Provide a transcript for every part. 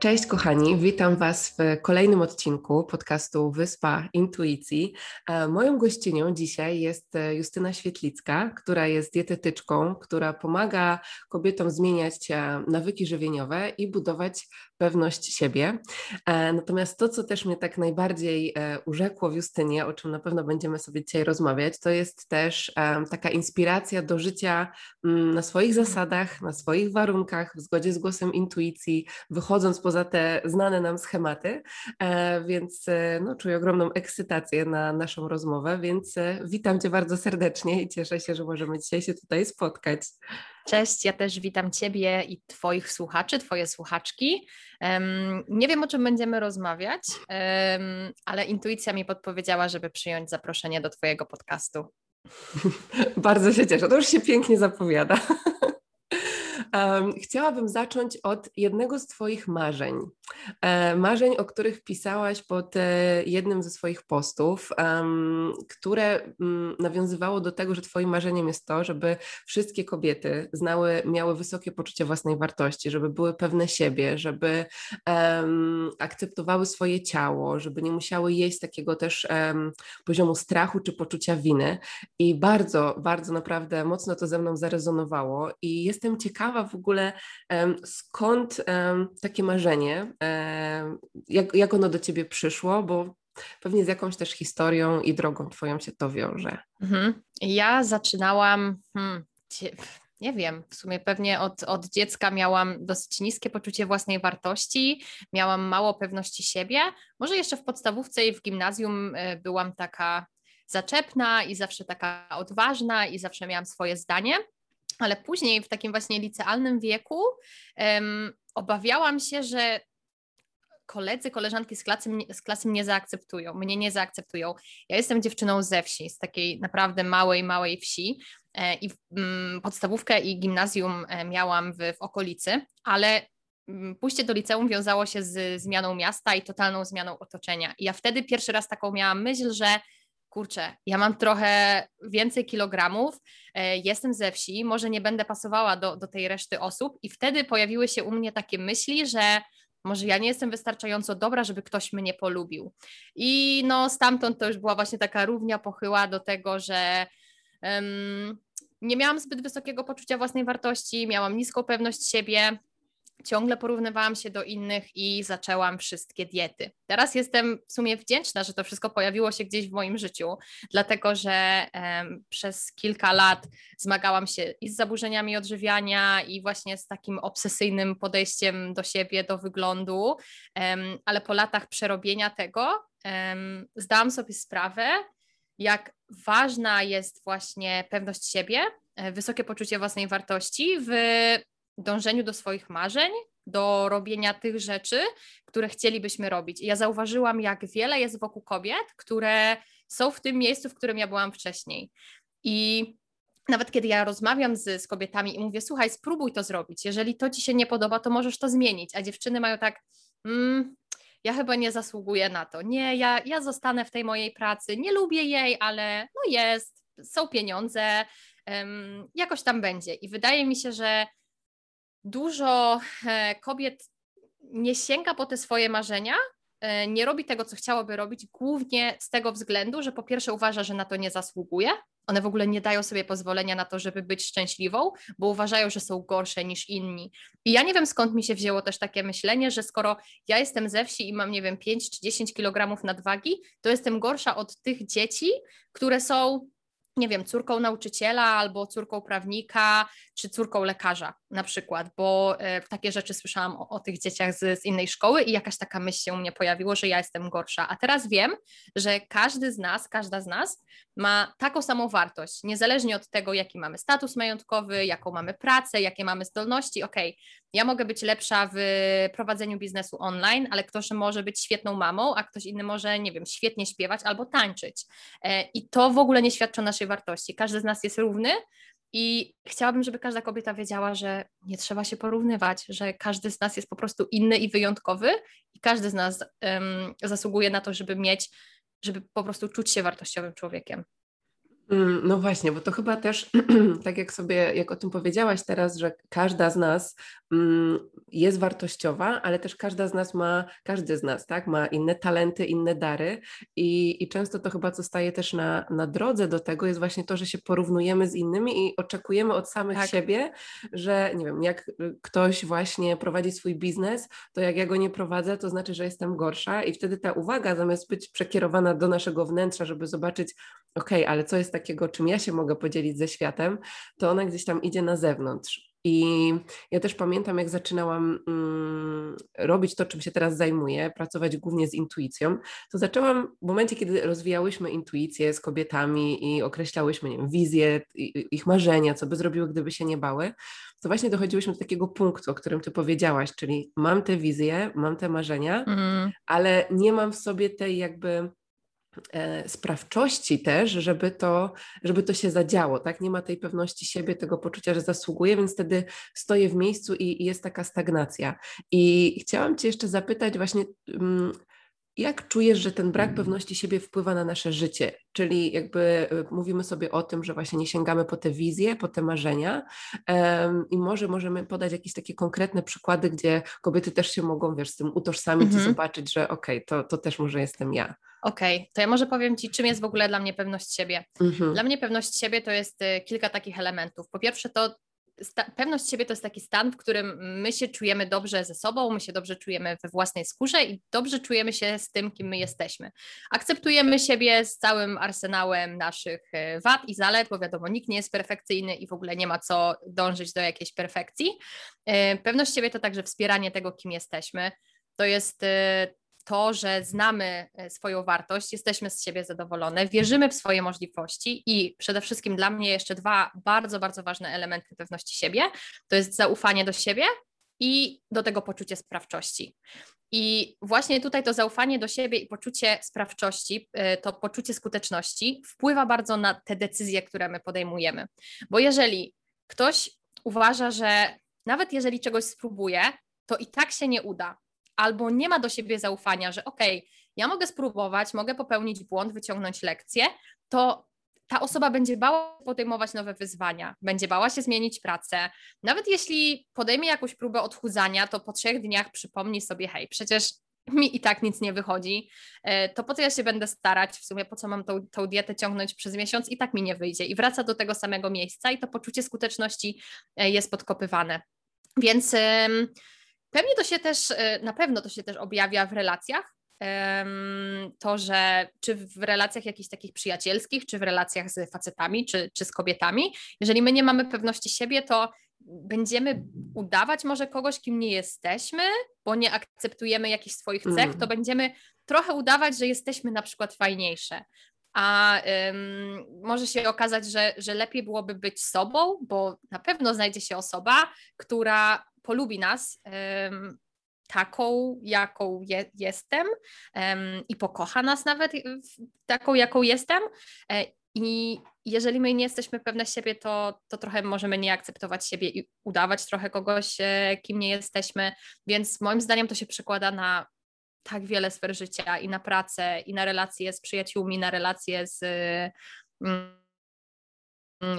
Cześć kochani, witam Was w kolejnym odcinku podcastu Wyspa Intuicji. Moją gościnią dzisiaj jest e, Justyna Świetlicka, która jest dietetyczką, która pomaga kobietom zmieniać e, nawyki żywieniowe i budować pewność siebie. E, natomiast to, co też mnie tak najbardziej urzekło w Justynie, o czym na pewno będziemy sobie dzisiaj rozmawiać, to jest też taka inspiracja do życia mm, na swoich zasadach, na swoich warunkach, w zgodzie z głosem intuicji, wychodząc poza te znane nam schematy, e, więc e, no, czuję ogromną ekscytację na naszą rozmowę, więc e, witam Cię bardzo serdecznie i cieszę się, że możemy dzisiaj się tutaj spotkać. Cześć, ja też witam Ciebie i Twoich słuchaczy, Twoje słuchaczki. Nie wiem, o czym będziemy rozmawiać, ale intuicja mi podpowiedziała, żeby przyjąć zaproszenie do Twojego podcastu. Bardzo się cieszę, to już się pięknie zapowiada. Chciałabym zacząć od jednego z Twoich marzeń. E, marzeń, o których pisałaś pod e, jednym ze swoich postów, które um, nawiązywało do tego, że Twoim marzeniem jest to, żeby wszystkie kobiety znały, miały wysokie poczucie własnej wartości, żeby były pewne siebie, żeby akceptowały swoje ciało, żeby nie musiały jeść takiego też poziomu strachu czy poczucia winy. I bardzo, bardzo naprawdę mocno to ze mną zarezonowało i jestem ciekawa, w ogóle, skąd takie marzenie, jak, jak ono do ciebie przyszło, bo pewnie z jakąś też historią i drogą twoją się to wiąże. Mhm. Ja zaczynałam, hmm, nie wiem, w sumie pewnie od, od dziecka miałam dosyć niskie poczucie własnej wartości, miałam mało pewności siebie. Może jeszcze w podstawówce i w gimnazjum e, byłam taka zaczepna i zawsze taka odważna i zawsze miałam swoje zdanie ale później w takim właśnie licealnym wieku um, obawiałam się, że koledzy, koleżanki z klasy, z klasy mnie zaakceptują, mnie nie zaakceptują. Ja jestem dziewczyną ze wsi, z takiej naprawdę małej, małej wsi e, i mm, podstawówkę i gimnazjum e, miałam w, w okolicy, ale mm, pójście do liceum wiązało się z zmianą miasta i totalną zmianą otoczenia. I ja wtedy pierwszy raz taką miałam myśl, że kurczę, ja mam trochę więcej kilogramów, e, jestem ze wsi, może nie będę pasowała do, do tej reszty osób, i wtedy pojawiły się u mnie takie myśli, że może ja nie jestem wystarczająco dobra, żeby ktoś mnie polubił. I no stamtąd to już była właśnie taka równia pochyła do tego, że um, nie miałam zbyt wysokiego poczucia własnej wartości, miałam niską pewność siebie, ciągle porównywałam się do innych i zaczęłam wszystkie diety. Teraz jestem w sumie wdzięczna, że to wszystko pojawiło się gdzieś w moim życiu, dlatego że um, przez kilka lat zmagałam się i z zaburzeniami odżywiania, i właśnie z takim obsesyjnym podejściem do siebie, do wyglądu, um, ale po latach przerobienia tego um, zdałam sobie sprawę, jak ważna jest właśnie pewność siebie, e, wysokie poczucie własnej wartości w dążeniu do swoich marzeń, do robienia tych rzeczy, które chcielibyśmy robić. I ja zauważyłam, jak wiele jest wokół kobiet, które są w tym miejscu, w którym ja byłam wcześniej. I nawet kiedy ja rozmawiam z, z kobietami i mówię, słuchaj, spróbuj to zrobić. Jeżeli to ci się nie podoba, to możesz to zmienić. A dziewczyny mają tak, mm, ja chyba nie zasługuję na to. Nie, ja, ja zostanę w tej mojej pracy, nie lubię jej, ale no jest, są pieniądze, um, jakoś tam będzie. I wydaje mi się, że dużo e, kobiet nie sięga po te swoje marzenia, e, nie robi tego, co chciałoby robić, głównie z tego względu, że po pierwsze uważa, że na to nie zasługuje. One w ogóle nie dają sobie pozwolenia na to, żeby być szczęśliwą, bo uważają, że są gorsze niż inni. I ja nie wiem skąd mi się wzięło też takie myślenie, że skoro ja jestem ze wsi i mam, nie wiem, 5 czy 10 kg nadwagi, to jestem gorsza od tych dzieci, które są nie wiem, córką nauczyciela albo córką prawnika, czy córką lekarza na przykład, bo e, takie rzeczy słyszałam o, o tych dzieciach z, z, innej szkoły i jakaś taka myśl się u mnie pojawiła, że ja jestem gorsza. A teraz wiem, że każdy z nas, każda z nas ma taką samą wartość, niezależnie od tego, jaki mamy status majątkowy, jaką mamy pracę, jakie mamy zdolności. Okay, ja mogę być lepsza w prowadzeniu biznesu online, ale ktoś może być świetną mamą, a ktoś inny może, nie wiem, świetnie śpiewać albo tańczyć. E, I to w ogóle nie świadczy o naszej wartości. Każdy z nas jest równy, i chciałabym, żeby każda kobieta wiedziała, że nie trzeba się porównywać, że każdy z nas jest po prostu inny i wyjątkowy, i każdy z nas um, zasługuje na to, żeby mieć, żeby po prostu czuć się wartościowym człowiekiem. Mm, no właśnie, bo to chyba też, tak jak sobie, jak o tym powiedziałaś teraz, że każda z nas mm, jest wartościowa, ale też każda z nas ma, każdy z nas, tak, ma inne talenty, inne dary i, i często to chyba, co staje też na, na drodze do tego, jest właśnie to, że się porównujemy z innymi i oczekujemy od samych tak. siebie, że nie wiem, jak ktoś właśnie prowadzi swój biznes, to jak ja go nie prowadzę, to znaczy, że jestem gorsza i wtedy ta uwaga, zamiast być przekierowana do naszego wnętrza, żeby zobaczyć, ok, ale co jest takiego, czym ja się mogę podzielić ze światem, to ona gdzieś tam idzie na zewnątrz. I ja też pamiętam, jak zaczynałam mm, robić to, czym się teraz zajmuję, pracować głównie z intuicją, to zaczęłam w momencie, kiedy rozwijałyśmy intuicję z kobietami i określałyśmy nie wiem, wizje, ich marzenia, co by zrobiły, gdyby się nie bały, to właśnie dochodziłyśmy do takiego punktu, o którym ty powiedziałaś, czyli mam te wizje, mam te marzenia, mm. ale nie mam w sobie tej jakby sprawczości też, żeby to, żeby to się zadziało, tak? Nie ma tej pewności siebie, tego poczucia, że zasługuje, więc wtedy stoję w miejscu i, i jest taka stagnacja. I chciałam Cię jeszcze zapytać właśnie, mm, jak czujesz, że ten brak pewności siebie wpływa na nasze życie? Czyli jakby e, mówimy sobie o tym, że właśnie nie sięgamy po te wizje, po te marzenia um, i może możemy podać jakieś takie konkretne przykłady, gdzie kobiety też się mogą, wiesz, z tym utożsamić i mhm. zobaczyć, że okej, okay, to, to też może jestem ja. Okej, okay, to ja może powiem Ci, czym jest w ogóle dla mnie pewność siebie. Mhm. Dla mnie pewność siebie to jest y, kilka takich elementów. Po pierwsze, to pewność siebie to jest taki stan, w którym my się czujemy dobrze ze sobą, my się dobrze czujemy we własnej skórze i dobrze czujemy się z tym, kim my jesteśmy. Akceptujemy siebie z całym arsenałem naszych y, wad i zalet, bo wiadomo, nikt nie jest perfekcyjny i w ogóle nie ma co dążyć do jakiejś perfekcji. Y, pewność siebie to także wspieranie tego, kim jesteśmy. To jest to, że znamy e, swoją wartość, jesteśmy z siebie zadowolone, wierzymy w swoje możliwości i przede wszystkim dla mnie jeszcze dwa bardzo, bardzo ważne elementy pewności siebie to jest zaufanie do siebie i do tego poczucie sprawczości. I właśnie tutaj to zaufanie do siebie i poczucie sprawczości, e, to poczucie skuteczności wpływa bardzo na te decyzje, które my podejmujemy. Bo jeżeli ktoś uważa, że nawet jeżeli czegoś spróbuje, to i tak się nie uda, albo nie ma do siebie zaufania, że okej, okay, ja mogę spróbować, mogę popełnić błąd, wyciągnąć lekcję, to ta osoba będzie bała podejmować nowe wyzwania, będzie bała się zmienić pracę. Nawet jeśli podejmie jakąś próbę odchudzania, to po trzech dniach przypomni sobie, hej, przecież mi i tak nic nie wychodzi, e, to po co ja się będę starać, w sumie po co mam tą, tą dietę ciągnąć przez miesiąc i tak mi nie wyjdzie. I wraca do tego samego miejsca i to poczucie skuteczności e, jest podkopywane. Więc Pewnie to się też, e, na pewno to się też objawia w relacjach. To, że czy w relacjach jakichś takich przyjacielskich, czy w relacjach z facetami, czy, czy z kobietami, jeżeli my nie mamy pewności siebie, to będziemy udawać może kogoś, kim nie jesteśmy, bo nie akceptujemy jakichś swoich cech, mm. to będziemy trochę udawać, że jesteśmy na przykład fajniejsze. A ym, może się okazać, że, że lepiej byłoby być sobą, bo na pewno znajdzie się osoba, która polubi nas taką, jaką je, jestem i pokocha nas nawet taką, jaką jestem. E, I jeżeli my nie jesteśmy pewne siebie, to, to trochę możemy nie akceptować siebie i udawać trochę kogoś, e, kim nie jesteśmy. Więc moim zdaniem to się przekłada na tak wiele sfer życia i na pracę, i na relacje z przyjaciółmi, na relacje z. Mm,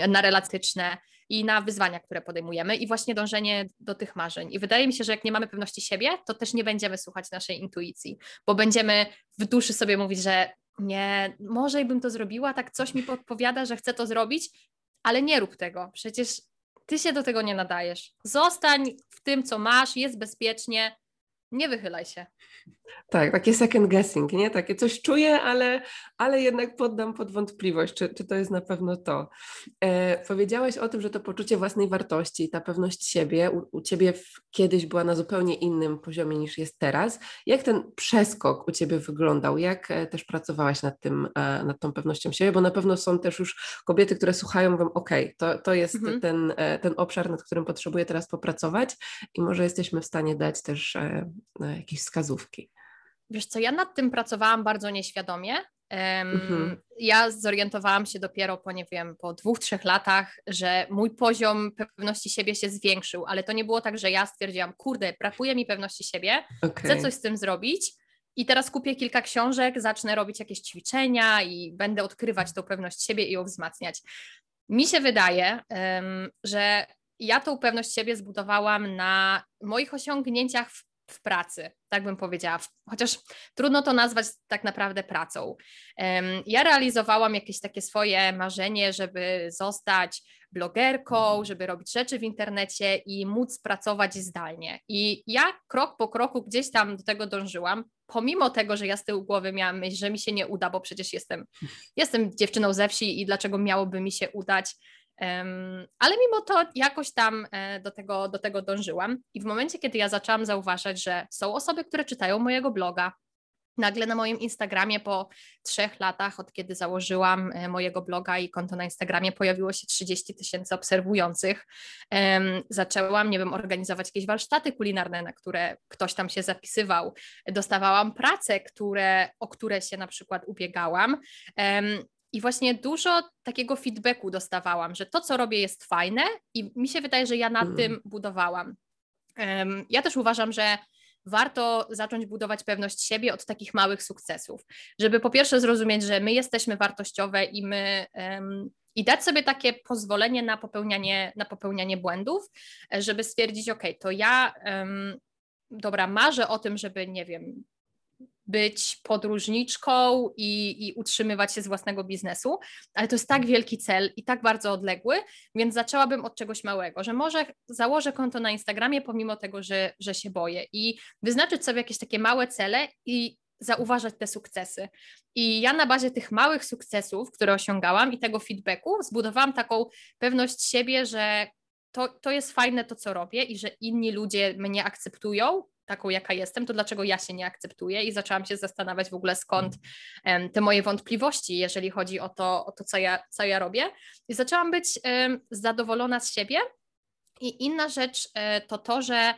na relatyczne i na wyzwania, które podejmujemy i właśnie dążenie do tych marzeń. I wydaje mi się, że jak nie mamy pewności siebie, to też nie będziemy słuchać naszej intuicji, bo będziemy w duszy sobie mówić, że nie, może bym to zrobiła, tak coś mi podpowiada, że chcę to zrobić, ale nie rób tego. Przecież ty się do tego nie nadajesz. Zostań w tym, co masz, jest bezpiecznie, nie wychylaj się. Tak, takie second guessing, nie? Takie coś czuję, ale, ale jednak poddam pod wątpliwość, czy, czy to jest na pewno to. E, powiedziałaś o tym, że to poczucie własnej wartości, ta pewność siebie u, u Ciebie kiedyś była na zupełnie innym poziomie niż jest teraz. Jak ten przeskok u Ciebie wyglądał? Jak e, też pracowałaś nad tym, e, nad tą pewnością siebie? Bo na pewno są też już kobiety, które słuchają, mówią, ok, to, to jest mhm. ten, e, ten obszar, nad którym potrzebuję teraz popracować i może jesteśmy w stanie dać też e, jakieś wskazówki. Wiesz co, ja nad tym pracowałam bardzo nieświadomie. Mhm. Ja zorientowałam się dopiero po, nie wiem, po dwóch, trzech latach, że mój poziom pewności siebie się zwiększył, ale to nie było tak, że ja stwierdziłam, kurde, brakuje mi pewności siebie, okay. chcę coś z tym zrobić i teraz kupię kilka książek, zacznę robić jakieś ćwiczenia i będę odkrywać tą pewność siebie i ją wzmacniać. Mi się wydaje, że ja tą pewność siebie zbudowałam na moich osiągnięciach w w pracy, tak bym powiedziała, chociaż trudno to nazwać tak naprawdę pracą. Ja realizowałam jakieś takie swoje marzenie, żeby zostać blogerką, mhm. żeby robić rzeczy w internecie i móc pracować zdalnie. I ja krok po kroku gdzieś tam do tego dążyłam, pomimo tego, że ja z tyłu głowy miałam myśl, że mi się nie uda, bo przecież jestem, jestem dziewczyną ze wsi i dlaczego miałoby mi się udać. Ale mimo to jakoś tam e, do tego, do tego dążyłam. I w momencie, kiedy ja zaczęłam zauważać, że są osoby, które czytają mojego bloga, nagle na moim Instagramie po trzech latach, od kiedy założyłam e, mojego bloga i konto na Instagramie, pojawiło się 30 tysięcy obserwujących. Zaczęłam, nie wiem, organizować jakieś warsztaty kulinarne, na które ktoś tam się zapisywał. Dostawałam prace, które, o które się na przykład ubiegałam. I właśnie dużo takiego feedbacku dostawałam, że to, co robię, jest fajne, i mi się wydaje, że ja nad mm. tym budowałam. Um, ja też uważam, że warto zacząć budować pewność siebie od takich małych sukcesów, żeby po pierwsze zrozumieć, że my jesteśmy wartościowe i my. Um, i dać sobie takie pozwolenie na popełnianie, na popełnianie błędów, żeby stwierdzić, OK, to ja, um, dobra, marzę o tym, żeby, nie wiem, być podróżniczką i, i, utrzymywać się z własnego biznesu, ale to jest tak wielki cel i tak bardzo odległy, więc zaczęłabym od czegoś małego, że może założę konto na Instagramie pomimo tego, że, że się boję i wyznaczyć sobie jakieś takie małe cele i zauważać te sukcesy. I ja na bazie tych małych sukcesów, które osiągałam i tego feedbacku, zbudowałam taką pewność siebie, że to, to jest fajne to, co robię i że inni ludzie mnie akceptują taką, jaka jestem, to dlaczego ja się nie akceptuję i zaczęłam się zastanawiać w ogóle skąd um, te moje wątpliwości, jeżeli chodzi o to, o to co, ja, co ja robię. I zaczęłam być um, zadowolona z siebie. I inna rzecz um, to to, że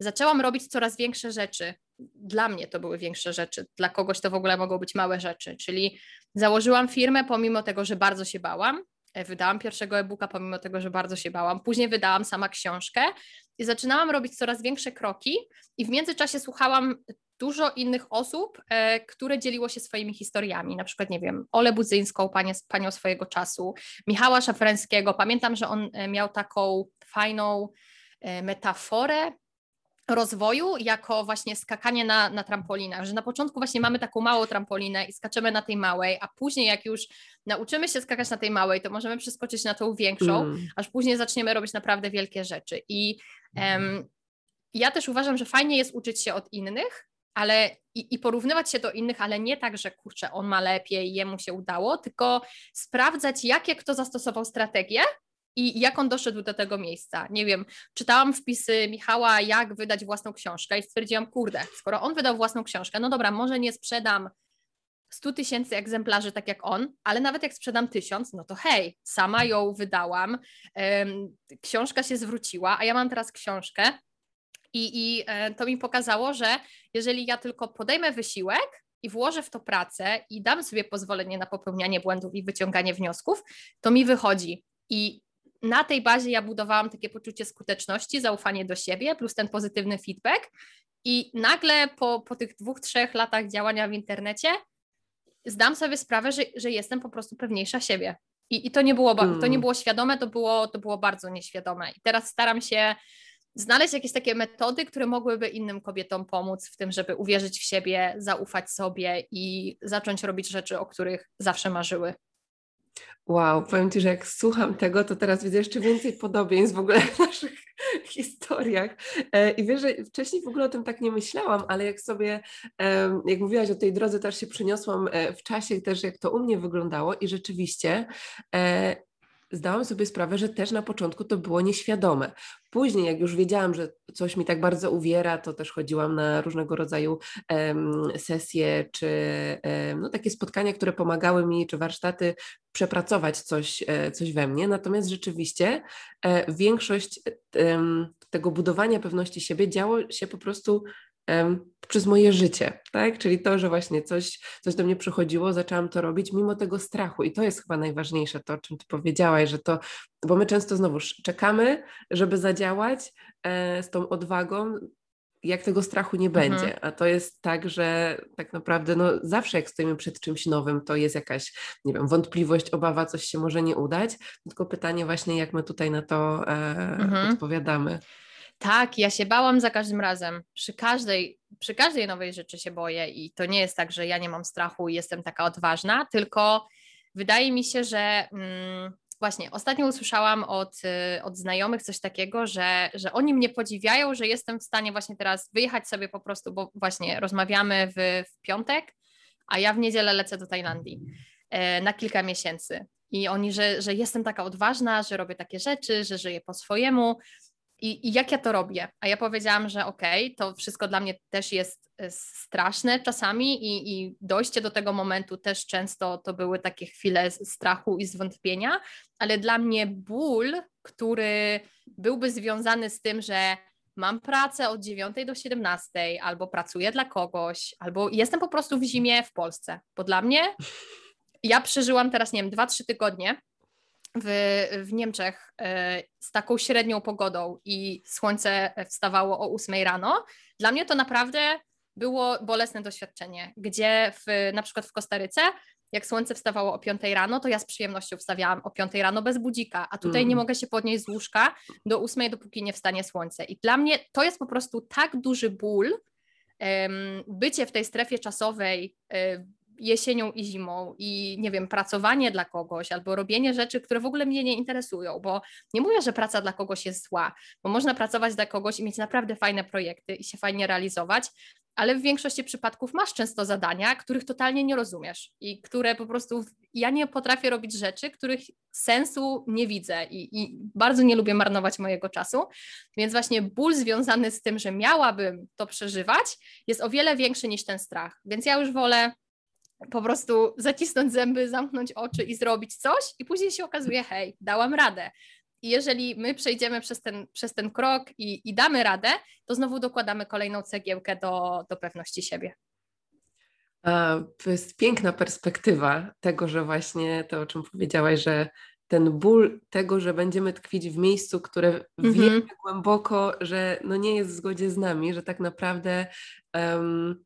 zaczęłam robić coraz większe rzeczy. Dla mnie to były większe rzeczy, dla kogoś to w ogóle mogą być małe rzeczy, czyli założyłam firmę pomimo tego, że bardzo się bałam, wydałam pierwszego e-booka, pomimo tego, że bardzo się bałam. Później wydałam sama książkę i zaczynałam robić coraz większe kroki, i w międzyczasie słuchałam dużo innych osób, e, które dzieliło się swoimi historiami. Na przykład, nie wiem, Ole Budzyńską, panie, panią swojego czasu, Michała Szafręskiego. Pamiętam, że on e, miał taką fajną e, metaforę rozwoju jako właśnie skakanie na, na trampolinach, że na początku właśnie mamy taką małą trampolinę i skaczemy na tej małej, a później jak już nauczymy się skakać na tej małej, to możemy przeskoczyć na tą większą, mm. aż później zaczniemy robić naprawdę wielkie rzeczy. I um, ja też uważam, że fajnie jest uczyć się od innych, ale i, i, porównywać się do innych, ale nie tak, że kurczę, on ma lepiej, jemu się udało, tylko sprawdzać, jakie kto zastosował strategię i jak on doszedł do tego miejsca. Nie wiem, czytałam wpisy Michała, jak wydać własną książkę i stwierdziłam, kurde, skoro on wydał własną książkę, no dobra, może nie sprzedam 100 tysięcy egzemplarzy tak jak on, ale nawet jak sprzedam tysiąc, no to hej, sama ją wydałam, książka się zwróciła, a ja mam teraz książkę i, i e, to mi pokazało, że jeżeli ja tylko podejmę wysiłek, i włożę w to pracę i dam sobie pozwolenie na popełnianie błędów i wyciąganie wniosków, to mi wychodzi. I na tej bazie ja budowałam takie poczucie skuteczności, zaufanie do siebie, plus ten pozytywny feedback. I nagle po, po tych dwóch, trzech latach działania w internecie zdam sobie sprawę, że, że jestem po prostu pewniejsza siebie. I, i to, nie było, hmm. to nie było świadome, to było, to było bardzo nieświadome. I teraz staram się znaleźć jakieś takie metody, które mogłyby innym kobietom pomóc w tym, żeby uwierzyć w siebie, zaufać sobie i zacząć robić rzeczy, o których zawsze marzyły. Wow, powiem Ci, że jak słucham tego, to teraz widzę jeszcze więcej podobieństw w ogóle w naszych historiach. E, I wiesz, że wcześniej w ogóle o tym tak nie myślałam, ale jak sobie, jak mówiłaś o tej drodze, też się przyniosłam e, w czasie też, jak to u mnie wyglądało i rzeczywiście e, zdałam sobie sprawę, że też na początku to było nieświadome. Później, jak już wiedziałam, że coś mi tak bardzo uwiera, to też chodziłam na różnego rodzaju um, sesje, czy um, no, takie spotkania, które pomagały mi, czy warsztaty przepracować coś, e, coś we mnie. Natomiast rzeczywiście e, większość tego budowania pewności siebie działo się po prostu przez moje życie, tak? Czyli to, że właśnie coś, coś do mnie przychodziło, zaczęłam to robić mimo tego strachu i to jest chyba najważniejsze, to o czym Ty powiedziałaś, że to, bo my często znowu czekamy, żeby zadziałać e, z tą odwagą, jak tego strachu nie mhm. będzie, a to jest tak, że tak naprawdę no, zawsze jak stoimy przed czymś nowym, to jest jakaś, nie wiem, wątpliwość, obawa, coś się może nie udać, tylko pytanie właśnie, jak my tutaj na to e, mhm. odpowiadamy. Tak, ja się bałam za każdym razem. Przy każdej, przy każdej nowej rzeczy się boję i to nie jest tak, że ja nie mam strachu i jestem taka odważna, tylko wydaje mi się, że mm, właśnie ostatnio usłyszałam od, y, od znajomych coś takiego, że, że oni mnie podziwiają, że jestem w stanie właśnie teraz wyjechać sobie po prostu, bo właśnie rozmawiamy w, w piątek, a ja w niedzielę lecę do Tajlandii e, na kilka miesięcy. I oni, że, że jestem taka odważna, że robię takie rzeczy, że żyję po swojemu. I, I, jak ja to robię? A ja powiedziałam, że okej, okay, to wszystko dla mnie też jest e, straszne czasami i, i dojście do tego momentu też często to były takie chwile strachu i zwątpienia, ale dla mnie ból, który byłby związany z tym, że mam pracę od 9 do 17, albo pracuję dla kogoś, albo jestem po prostu w zimie w Polsce, bo dla mnie ja przeżyłam teraz, nie wiem, 2-3 tygodnie w, w Niemczech e, z taką średnią pogodą i słońce wstawało o 8 rano, dla mnie to naprawdę było bolesne doświadczenie, gdzie w, na przykład w Kostaryce jak słońce wstawało o 5 rano, to ja z przyjemnością wstawiałam o 5 rano bez budzika, a tutaj mm. nie mogę się podnieść z łóżka do 8, dopóki nie wstanie słońce. I dla mnie to jest po prostu tak duży ból, um, bycie w tej strefie czasowej, um, jesienią i zimą i nie wiem, pracowanie dla kogoś albo robienie rzeczy, które w ogóle mnie nie interesują, bo nie mówię, że praca dla kogoś jest zła, bo można pracować dla kogoś i mieć naprawdę fajne projekty i się fajnie realizować, ale w większości przypadków masz często zadania, których totalnie nie rozumiesz i które po prostu ja nie potrafię robić rzeczy, których sensu nie widzę i, i, bardzo nie lubię marnować mojego czasu. Więc właśnie ból związany z tym, że miałabym to przeżywać, jest o wiele większy niż ten strach. Więc ja już wolę po prostu zacisnąć zęby, zamknąć oczy i zrobić coś, i później się okazuje, hej, dałam radę. I jeżeli my przejdziemy przez ten, przez ten krok i, i damy radę, to znowu dokładamy kolejną cegiełkę do, do pewności siebie. To jest piękna perspektywa tego, że właśnie to, o czym powiedziałaś, że ten ból tego, że będziemy tkwić w miejscu, które mm -hmm. wiemy głęboko, że no nie jest w zgodzie z nami, że tak naprawdę um,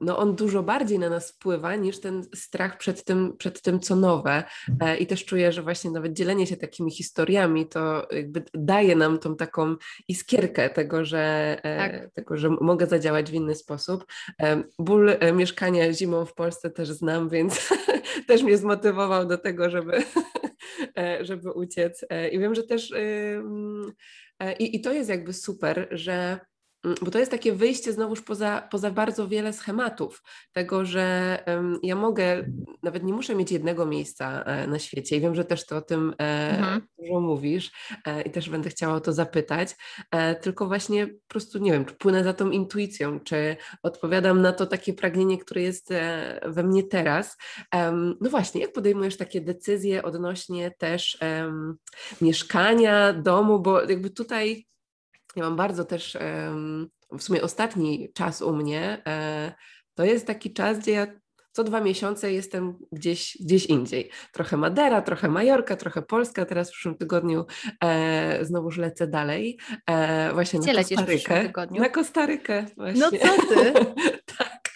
no on dużo bardziej na nas wpływa niż ten strach przed tym, przed tym co nowe. E, I też czuję, że właśnie nawet dzielenie się takimi historiami to jakby daje nam tą taką iskierkę tego, że, e, tak. tego, że mogę zadziałać w inny sposób. E, ból mieszkania zimą w Polsce też znam, więc też mnie zmotywował do tego, żeby, żeby uciec. I wiem, że też i, i to jest jakby super, że bo to jest takie wyjście znowuż poza, poza bardzo wiele schematów, tego, że ja mogę, nawet nie muszę mieć jednego miejsca e, na świecie i wiem, że też to o tym e, mhm. dużo mówisz e, i też będę chciała o to zapytać, tylko właśnie po prostu, nie wiem, czy płynę za tą intuicją, czy odpowiadam na to takie pragnienie, które jest we mnie teraz. no właśnie, jak podejmujesz takie decyzje odnośnie też mieszkania, domu, bo jakby tutaj ja mam bardzo też, w sumie ostatni czas u mnie, e, to jest taki czas, gdzie ja co dwa miesiące jestem gdzieś, gdzieś indziej. Trochę Madera, trochę Majorka, trochę Polska. Teraz w przyszłym tygodniu e, znowuż lecę dalej. E, właśnie Gdzie na Kostarykę. Na Kostarykę właśnie. No co ty? tak.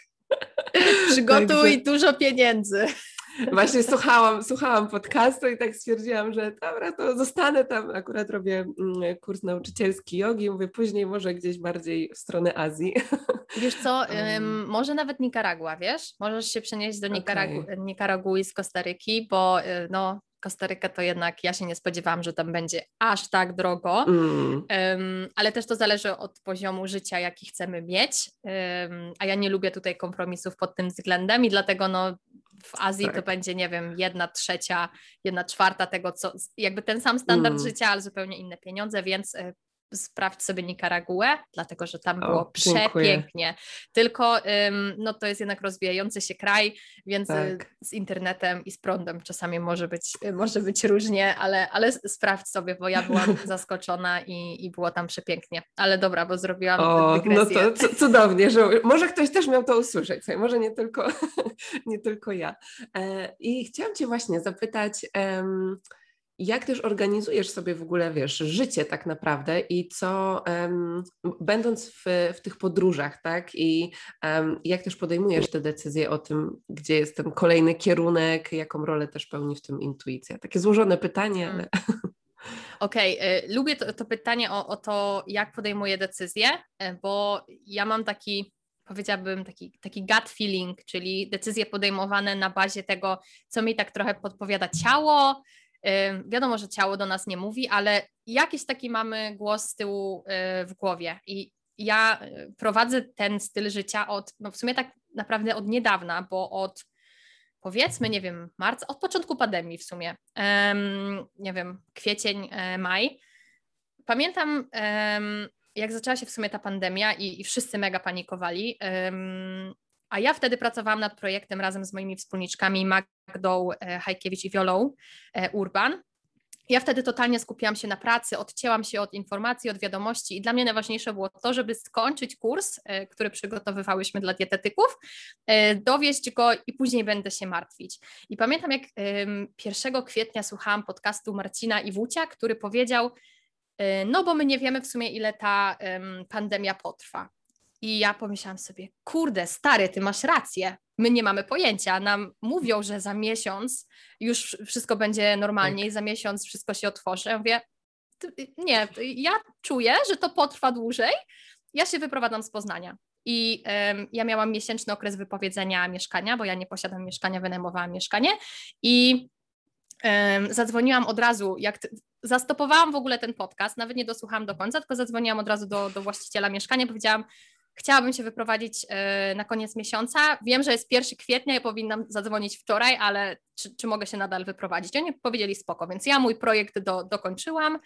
Przygotuj Także... dużo pieniędzy. Właśnie słuchałam, słuchałam podcastu i tak stwierdziłam, że dobra, to zostanę tam. Akurat robię mm, kurs nauczycielski jogi, mówię później może gdzieś bardziej w stronę Azji. Wiesz co, um, może nawet Nikaragua, wiesz? Możesz się przenieść do Nikaragu- okay. Nikaragui z Kostaryki, bo y, no, Kostarykę, to jednak ja się nie spodziewałam, że tam będzie aż tak drogo, mm. um, ale też to zależy od poziomu życia, jaki chcemy mieć, um, a ja nie lubię tutaj kompromisów pod tym względem i dlatego no, w Azji tak. to będzie, nie wiem, jedna trzecia, jedna czwarta tego, co jakby ten sam standard mm. życia, ale zupełnie inne pieniądze, więc e, sprawdź sobie Nikaraguę, dlatego że tam o, było przepięknie. Tylko ym, no to jest jednak rozwijający się kraj, więc y, tak. z internetem i z prądem czasami może być, y, może być różnie, ale, ale sprawdź sobie, bo ja byłam zaskoczona i, i było tam przepięknie. Ale dobra, bo zrobiłam o, dygresję. No to cudownie, że może ktoś też miał to usłyszeć, może nie tylko, nie tylko ja. E, I chciałam Cię właśnie zapytać, jak też organizujesz sobie w ogóle, wiesz, życie tak naprawdę i co, um, będąc w, w tych podróżach, tak, i um, jak też podejmujesz te decyzje o tym, gdzie jest ten kolejny kierunek, jaką rolę też pełni w tym intuicja? Takie złożone pytanie, ale... Okej, okay, lubię to, to pytanie o, o to, jak podejmuję decyzje, e, bo ja mam taki powiedziałabym taki, taki gut feeling, czyli decyzje podejmowane na bazie tego, co mi tak trochę podpowiada ciało, Wiadomo, że ciało do nas nie mówi, ale jakiś taki mamy głos z tyłu y, w głowie. I ja y, prowadzę ten styl życia od, no w sumie tak naprawdę od niedawna, bo od powiedzmy, nie wiem, marca, od początku pandemii w sumie, nie wiem, kwiecień, e, maj. Pamiętam, jak zaczęła się w sumie ta pandemia i, i wszyscy mega panikowali. A ja wtedy pracowałam nad projektem razem z moimi wspólniczkami Magdą e, Hajkiewicz i Wiolą e, Urban. Ja wtedy totalnie skupiłam się na pracy, odcięłam się od informacji, od wiadomości i dla mnie najważniejsze było to, żeby skończyć kurs, e, który przygotowywałyśmy dla dietetyków, dowieść go i później będę się martwić. I pamiętam, jak 1 kwietnia słuchałam podcastu Marcina Iwucia, który powiedział, no bo my nie wiemy w sumie, ile ta pandemia potrwa. I ja pomyślałam sobie, kurde, stary, ty masz rację. My nie mamy pojęcia. Nam mówią, że za miesiąc już wszystko będzie normalnie tak. i za miesiąc wszystko się otworzy. Ja mówię, nie, ja czuję, że to potrwa dłużej. Ja się wyprowadzam z Poznania. I um, ja miałam miesięczny okres wypowiedzenia mieszkania, bo ja nie posiadam mieszkania, wynajmowałam mieszkanie. I um, zadzwoniłam od razu, jak zastopowałam w ogóle ten podcast, nawet nie dosłuchałam do końca, tylko zadzwoniłam od razu do, do właściciela mieszkania, powiedziałam, Chciałabym się wyprowadzić e, na koniec miesiąca. Wiem, że jest 1 kwietnia i powinnam zadzwonić wczoraj, ale czy, czy mogę się nadal wyprowadzić? Oni powiedzieli spoko, więc ja mój projekt do, dokończyłam.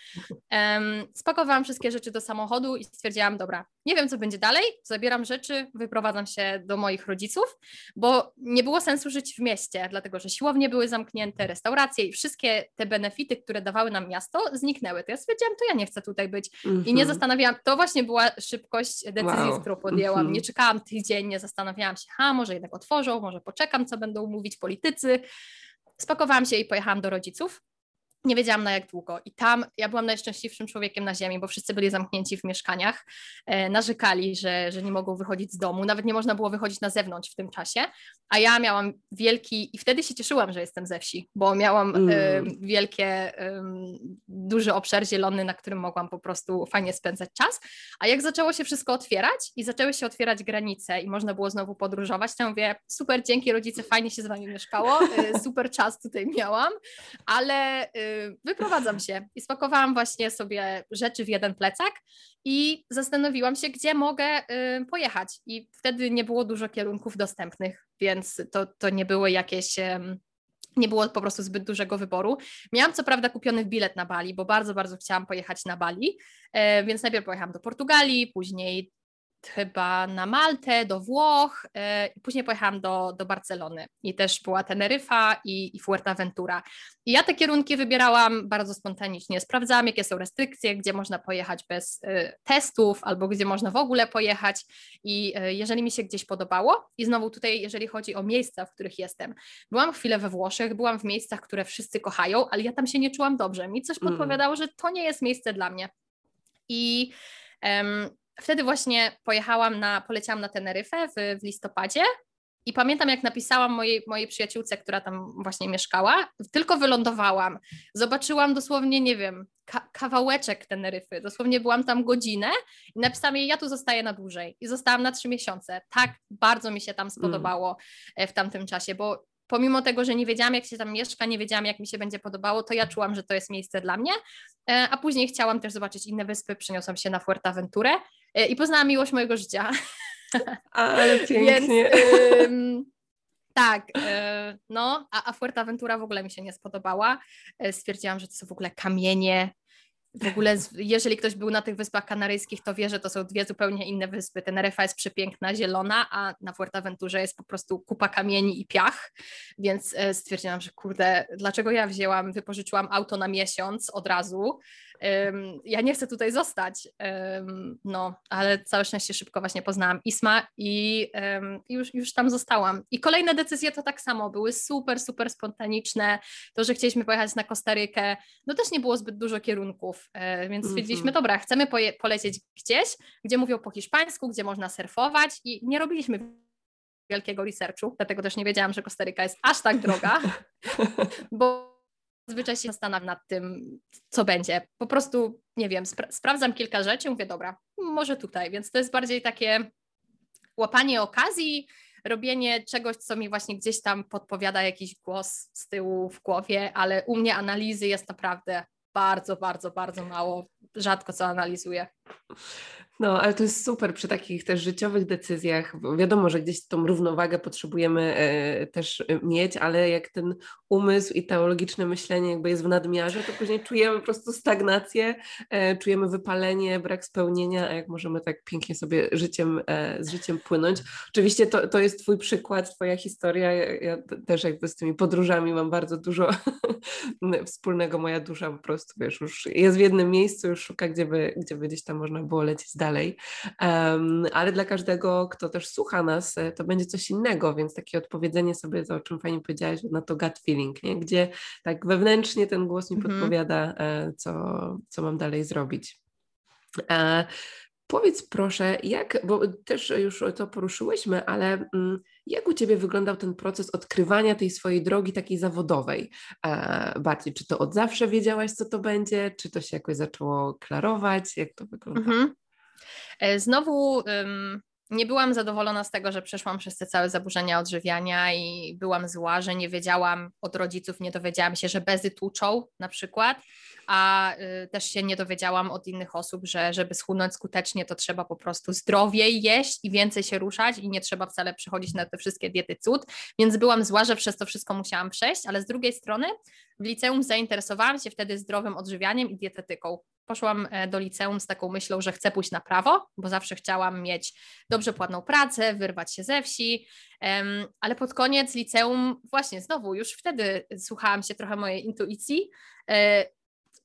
Um, spakowałam wszystkie rzeczy do samochodu i stwierdziłam, dobra, nie wiem co będzie dalej, zabieram rzeczy, wyprowadzam się do moich rodziców, bo nie było sensu żyć w mieście, dlatego że siłownie były zamknięte, restauracje i wszystkie te benefity, które dawały nam miasto, zniknęły. To ja stwierdziłam, to ja nie chcę tutaj być mm -hmm. i nie mhm. zastanawiałam, to właśnie była szybkość decyzji, wow. którą podjęłam. Mm -hmm. Nie czekałam tydzień, nie zastanawiałam się, ha, może jednak otworzą, może poczekam, co będą mówić politycy. Spakowałam się i pojechałam do rodziców nie wiedziałam na jak długo. I tam ja byłam najszczęśliwszym człowiekiem na ziemi, bo wszyscy byli zamknięci w mieszkaniach, e, narzekali, że, że nie mogą wychodzić z domu, nawet nie można było wychodzić na zewnątrz w tym czasie, a ja miałam wielki, i wtedy się cieszyłam, że jestem ze wsi, bo miałam e, mm. wielkie, e, duży obszar zielony, na którym mogłam po prostu fajnie spędzać czas, a jak zaczęło się wszystko otwierać i zaczęły się otwierać granice i można było znowu podróżować, to mówię, super, dzięki rodzice, fajnie się z wami mieszkało, e, super czas tutaj miałam, ale e, wyprowadzam się i spakowałam właśnie sobie rzeczy w jeden plecak i zastanowiłam się, gdzie mogę y, pojechać. I wtedy nie było dużo kierunków dostępnych, więc to, to nie były jakieś nie było po prostu zbyt dużego wyboru. Miałam co prawda kupiony bilet na Bali, bo bardzo, bardzo chciałam pojechać na Bali, e, więc najpierw pojechałam do Portugalii, później chyba na Maltę, do Włoch, yy, później pojechałam do, do Barcelony i też była Teneryfa i, i Fuerteventura. I ja te kierunki wybierałam bardzo spontanicznie, sprawdzałam jakie są restrykcje, gdzie można pojechać bez y, testów albo gdzie można w ogóle pojechać i y, jeżeli mi się gdzieś podobało i znowu tutaj jeżeli chodzi o miejsca, w których jestem, byłam chwilę we Włoszech, byłam w miejscach, które wszyscy kochają, ale ja tam się nie czułam dobrze, mi coś mm. podpowiadało, że to nie jest miejsce dla mnie. I um, wtedy właśnie pojechałam na, poleciałam na Teneryfę w, w listopadzie i pamiętam, jak napisałam mojej, mojej przyjaciółce, która tam właśnie mieszkała, tylko wylądowałam, zobaczyłam dosłownie, nie wiem, ka kawałeczek Teneryfy, dosłownie byłam tam godzinę i napisałam jej, ja tu zostaję na dłużej i zostałam na trzy miesiące. Tak bardzo mi się tam spodobało mm. w tamtym czasie, bo pomimo tego, że nie wiedziałam, jak się tam mieszka, nie wiedziałam, jak mi się będzie podobało, to ja czułam, że to jest miejsce dla mnie. E, a później chciałam też zobaczyć inne wyspy, przeniosłam się na Fuerteventurę e, i poznałam miłość mojego życia. Ale pięknie. Więc, tak, e, no, a, a Fuerteventura w ogóle mi się nie spodobała. Stwierdziłam, że to są w ogóle kamienie, w ogóle, jeżeli ktoś był na tych Wyspach Kanaryjskich, to wie, że to są dwie zupełnie inne wyspy. Teneryfa jest przepiękna, zielona, a na Fuerteventurze jest po prostu kupa kamieni i piach, więc stwierdziłam, że kurde, dlaczego ja wzięłam, wypożyczyłam auto na miesiąc od razu, ja nie chcę tutaj zostać, no, ale całe szczęście szybko właśnie poznałam Isma i już, już tam zostałam. I kolejne decyzje to tak samo, były super, super spontaniczne. To, że chcieliśmy pojechać na Kostarykę, no też nie było zbyt dużo kierunków, e, więc stwierdziliśmy, mm -hmm. dobra, chcemy polecieć gdzieś, gdzie mówią po hiszpańsku, gdzie można surfować i nie robiliśmy wielkiego researchu, dlatego też nie wiedziałam, że Kostaryka jest aż tak droga, bo zazwyczaj się zastanawiam nad tym, co będzie. Po prostu, nie wiem, spra sprawdzam kilka rzeczy, mówię, dobra, może tutaj, więc to jest bardziej takie łapanie okazji, robienie czegoś, co mi właśnie gdzieś tam podpowiada jakiś głos z tyłu w głowie, ale u mnie analizy jest naprawdę bardzo, bardzo, bardzo mało. Rzadko co analizuję. No, ale to jest super przy takich też życiowych decyzjach. Wiadomo, że gdzieś tą równowagę potrzebujemy e, też e, mieć, ale jak ten umysł i teologiczne myślenie jakby jest w nadmiarze, to później czujemy po prostu stagnację, e, czujemy wypalenie, brak spełnienia, a jak możemy tak pięknie sobie życiem, z życiem płynąć. Oczywiście to, to jest Twój przykład, Twoja historia. Ja też jakby z tymi podróżami mam bardzo dużo wspólnego. Moja dusza po prostu, wiesz, już jest w jednym miejscu, już szuka, gdzie by, gdzie by gdzieś tam można było lecieć dalej. Um, ale dla każdego, kto też słucha nas, e, to będzie coś innego, więc takie odpowiedzenie sobie, to o czym fajnie powiedziałaś, na to gut feeling, nie? gdzie tak wewnętrznie ten głos mi mhm. podpowiada, e, co, co mam dalej zrobić. Powiedz proszę, jak, bo też już to poruszyłyśmy, ale mm, jak u Ciebie wyglądał ten proces odkrywania tej swojej drogi takiej zawodowej? E, bardziej, czy to od zawsze wiedziałaś, co to będzie, czy to się jakoś zaczęło klarować? Jak to wygląda? Mhm. E, znowu nie byłam zadowolona z tego, że przeszłam przez te całe zaburzenia odżywiania i byłam zła, że nie wiedziałam od rodziców, nie dowiedziałam się, że bezy tłuczą na przykład, a y, też się nie dowiedziałam od innych osób, że żeby schudnąć skutecznie, to trzeba po prostu zdrowiej jeść i więcej się ruszać i nie trzeba wcale przechodzić na te wszystkie diety cud, więc byłam zła, że przez to wszystko musiałam przejść, ale z drugiej strony w liceum zainteresowałam się wtedy zdrowym odżywianiem i dietetyką. Poszłam e, do liceum z taką myślą, że chcę pójść na prawo, bo zawsze chciałam mieć dobrze płatną pracę, wyrwać się ze wsi, ale pod koniec liceum, właśnie znowu, już wtedy słuchałam się trochę mojej intuicji, e,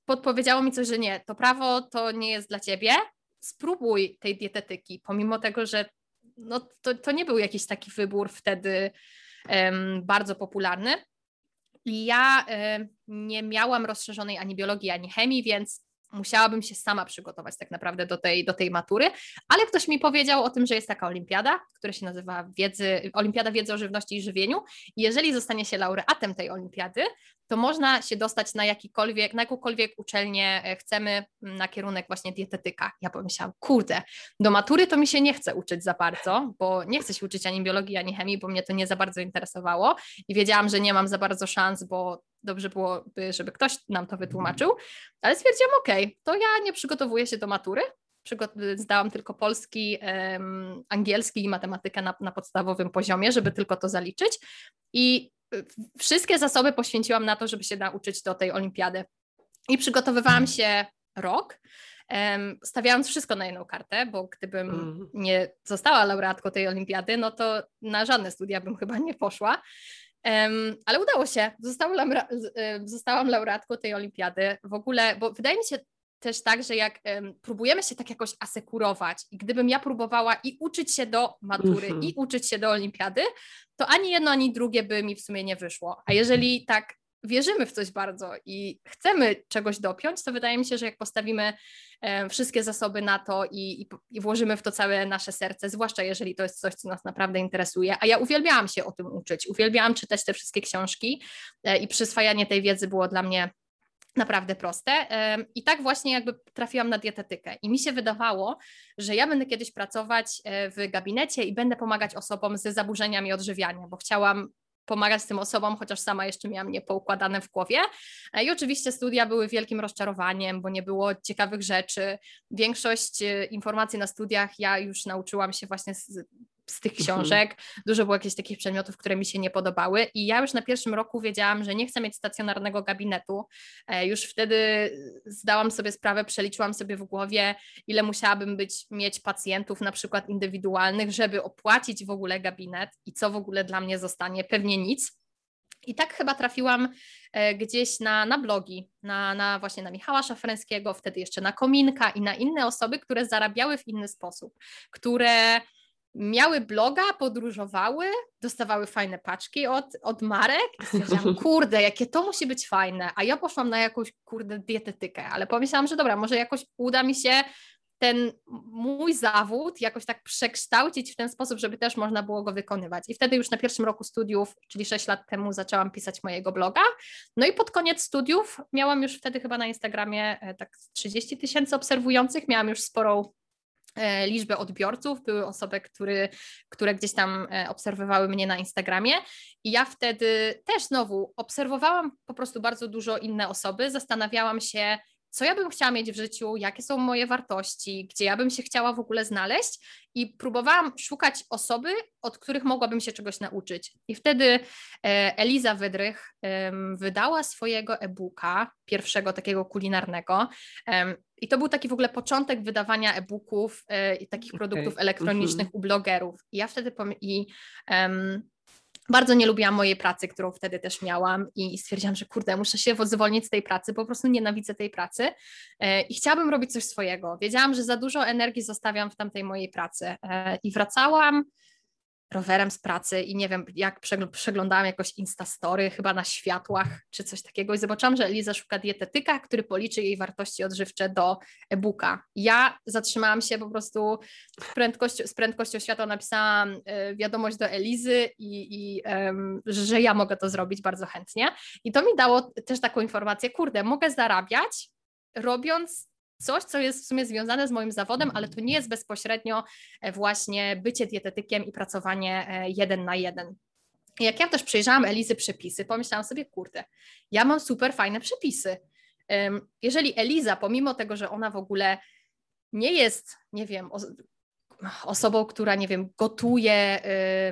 podpowiedziało mi coś, że nie, to prawo to nie jest dla ciebie, spróbuj tej dietetyki, pomimo tego, że no, to, to nie był jakiś taki wybór wtedy um, bardzo popularny. I ja nie miałam rozszerzonej ani biologii, ani chemii, więc musiałabym się sama przygotować tak naprawdę do tej, do tej matury, ale ktoś mi powiedział o tym, że jest taka olimpiada, która się nazywa wiedzy, Olimpiada Wiedzy o Żywności i Żywieniu i jeżeli zostanie się laureatem tej olimpiady, to można się dostać na jakikolwiek, na jakąkolwiek uczelnię e, chcemy na kierunek właśnie dietetyka. Ja pomyślałam, kurde, do matury to mi się nie chce uczyć za bardzo, bo nie chcę się uczyć ani biologii, ani chemii, bo mnie to nie za bardzo interesowało i wiedziałam, że nie mam za bardzo szans, bo dobrze byłoby, żeby ktoś nam to wytłumaczył, ale stwierdziłam, okay, to ja nie przygotowuję się do matury, zdałam tylko polski, um, angielski i matematykę na, na podstawowym poziomie, żeby tylko to zaliczyć i wszystkie zasoby poświęciłam na to, żeby się nauczyć do tej olimpiady. I przygotowywałam mhm. się rok, um, stawiając wszystko na jedną kartę, bo gdybym mhm. nie została laureatką tej olimpiady, no to na żadne studia bym chyba nie poszła. Um, ale udało się. Zostałam, zostałam laureatką tej olimpiady. W ogóle, bo wydaje mi się też tak, że jak um, próbujemy się tak jakoś asekurować i gdybym ja próbowała i uczyć się do matury i uczyć się do olimpiady, to ani jedno, ani drugie by mi w sumie nie wyszło. A jeżeli tak wierzymy w coś bardzo i chcemy czegoś dopiąć, to wydaje mi się, że jak postawimy e, wszystkie zasoby na to i, i, i, włożymy w to całe nasze serce, zwłaszcza jeżeli to jest coś, co nas naprawdę interesuje, a ja uwielbiałam się o tym uczyć, uwielbiałam czytać te wszystkie książki e, i przyswajanie tej wiedzy było dla mnie naprawdę proste. I tak właśnie jakby trafiłam na dietetykę. I mi się wydawało, że ja będę kiedyś pracować e, w gabinecie i będę pomagać osobom z zaburzeniami odżywiania, bo chciałam pomagać tym osobom, chociaż sama jeszcze miałam nie poukładane w głowie. E, I oczywiście studia były wielkim rozczarowaniem, bo nie było ciekawych rzeczy. Większość e, informacji na studiach ja już nauczyłam się właśnie z, z tych mhm. książek. Dużo było jakichś takich przedmiotów, które mi się nie podobały i ja już na pierwszym roku wiedziałam, że nie chcę mieć stacjonarnego gabinetu. E, już wtedy zdałam sobie sprawę, przeliczyłam sobie w głowie, ile musiałabym być, mieć pacjentów na przykład indywidualnych, żeby opłacić w ogóle gabinet i co w ogóle dla mnie zostanie. Pewnie nic. I tak chyba trafiłam e, gdzieś na, na blogi, na, na właśnie na Michała Szafręskiego, wtedy jeszcze na Kominka i na inne osoby, które zarabiały w inny sposób, które miały bloga, podróżowały, dostawały fajne paczki od, od marek i stwierdziłam, kurde, jakie to musi być fajne, a ja poszłam na jakąś, kurde, dietetykę, ale pomyślałam, że dobra, może jakoś uda mi się ten mój zawód jakoś tak przekształcić w ten sposób, żeby też można było go wykonywać. I wtedy już na pierwszym roku studiów, czyli 6 lat temu, zaczęłam pisać mojego bloga. No i pod koniec studiów miałam już wtedy chyba na Instagramie e, tak 30 tysięcy obserwujących, miałam już sporą liczbę odbiorców, były osoby, który, które gdzieś tam e, obserwowały mnie na Instagramie. I ja wtedy też znowu obserwowałam po prostu bardzo dużo inne osoby, zastanawiałam się, co ja bym chciała mieć w życiu, jakie są moje wartości, gdzie ja bym się chciała w ogóle znaleźć i próbowałam szukać osoby, od których mogłabym się czegoś nauczyć. I wtedy e, Eliza Wydrych wydała swojego e-booka, pierwszego takiego kulinarnego. I to był taki w ogóle początek wydawania e-booków e, i takich produktów okay. elektronicznych mm -hmm. u blogerów. I ja wtedy i um, bardzo nie lubiłam mojej pracy, którą wtedy też miałam i stwierdziłam, że kurde, muszę się zwolnić z tej pracy, po prostu nienawidzę tej pracy e, i chciałabym robić coś swojego. Wiedziałam, że za dużo energii zostawiam w tamtej mojej pracy e, i wracałam rowerem z pracy i nie wiem, jak przeglądałam jakoś Instastory, chyba na światłach czy coś takiego i zobaczyłam, że Eliza szuka dietetyka, który policzy jej wartości odżywcze do e-booka. Ja zatrzymałam się po prostu z prędkością, światła, napisałam y, wiadomość do Elizy i, i że ja mogę to zrobić bardzo chętnie i to mi dało też taką informację, kurde, mogę zarabiać robiąc coś, co jest w sumie związane z moim zawodem, ale to nie jest bezpośrednio e, właśnie bycie dietetykiem i pracowanie e, jeden na jeden. Jak ja też przejrzałam Elizy przepisy, pomyślałam sobie, kurde, ja mam super fajne przepisy. Jeżeli Eliza, pomimo tego, że ona w ogóle nie jest, nie wiem, osobą, która, nie wiem, gotuje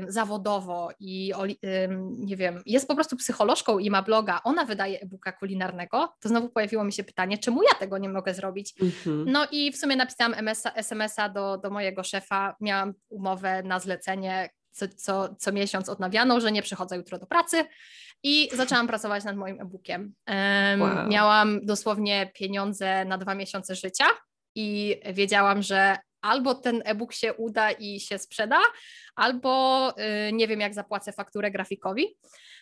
y, zawodowo i, y, nie wiem, jest po prostu psycholożką i ma bloga, ona wydaje e-booka kulinarnego, to znowu pojawiło mi się pytanie, czemu ja tego nie mogę zrobić? Mm-hmm. No i w sumie napisałam SMS-a do, do mojego szefa, miałam umowę na zlecenie co, co, co miesiąc odnawianą, że nie przychodzę jutro do pracy i zaczęłam pracować nad moim e-bookiem. Um, wow. Miałam dosłownie pieniądze na dwa miesiące życia i wiedziałam, że albo ten e-book się uda i się sprzeda, albo y, nie wiem, jak zapłacę fakturę grafikowi.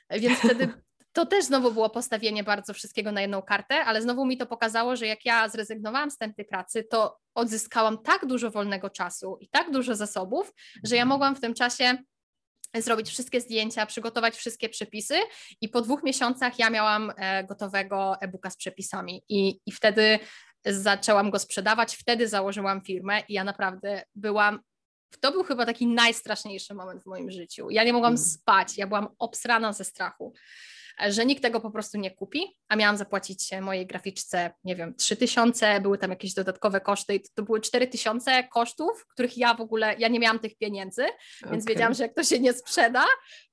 Więc wtedy to też znowu było postawienie bardzo wszystkiego na jedną kartę, ale znowu mi to pokazało, że jak ja zrezygnowałam z tej pracy, to odzyskałam tak dużo wolnego czasu i tak dużo zasobów, że ja mogłam w tym czasie zrobić wszystkie zdjęcia, przygotować wszystkie przepisy i po dwóch miesiącach ja miałam e, gotowego e-booka z przepisami i, i wtedy zaczęłam go sprzedawać, wtedy założyłam firmę i ja naprawdę byłam to był chyba taki najstraszniejszy moment w moim życiu. Ja nie mogłam mm. spać, ja byłam obsrana ze strachu, że nikt tego po prostu nie kupi, a miałam zapłacić mojej graficzce, nie wiem, 3000, były tam jakieś dodatkowe koszty i to były 4000 kosztów, których ja w ogóle, ja nie miałam tych pieniędzy, okay. więc wiedziałam, że jak to się nie sprzeda,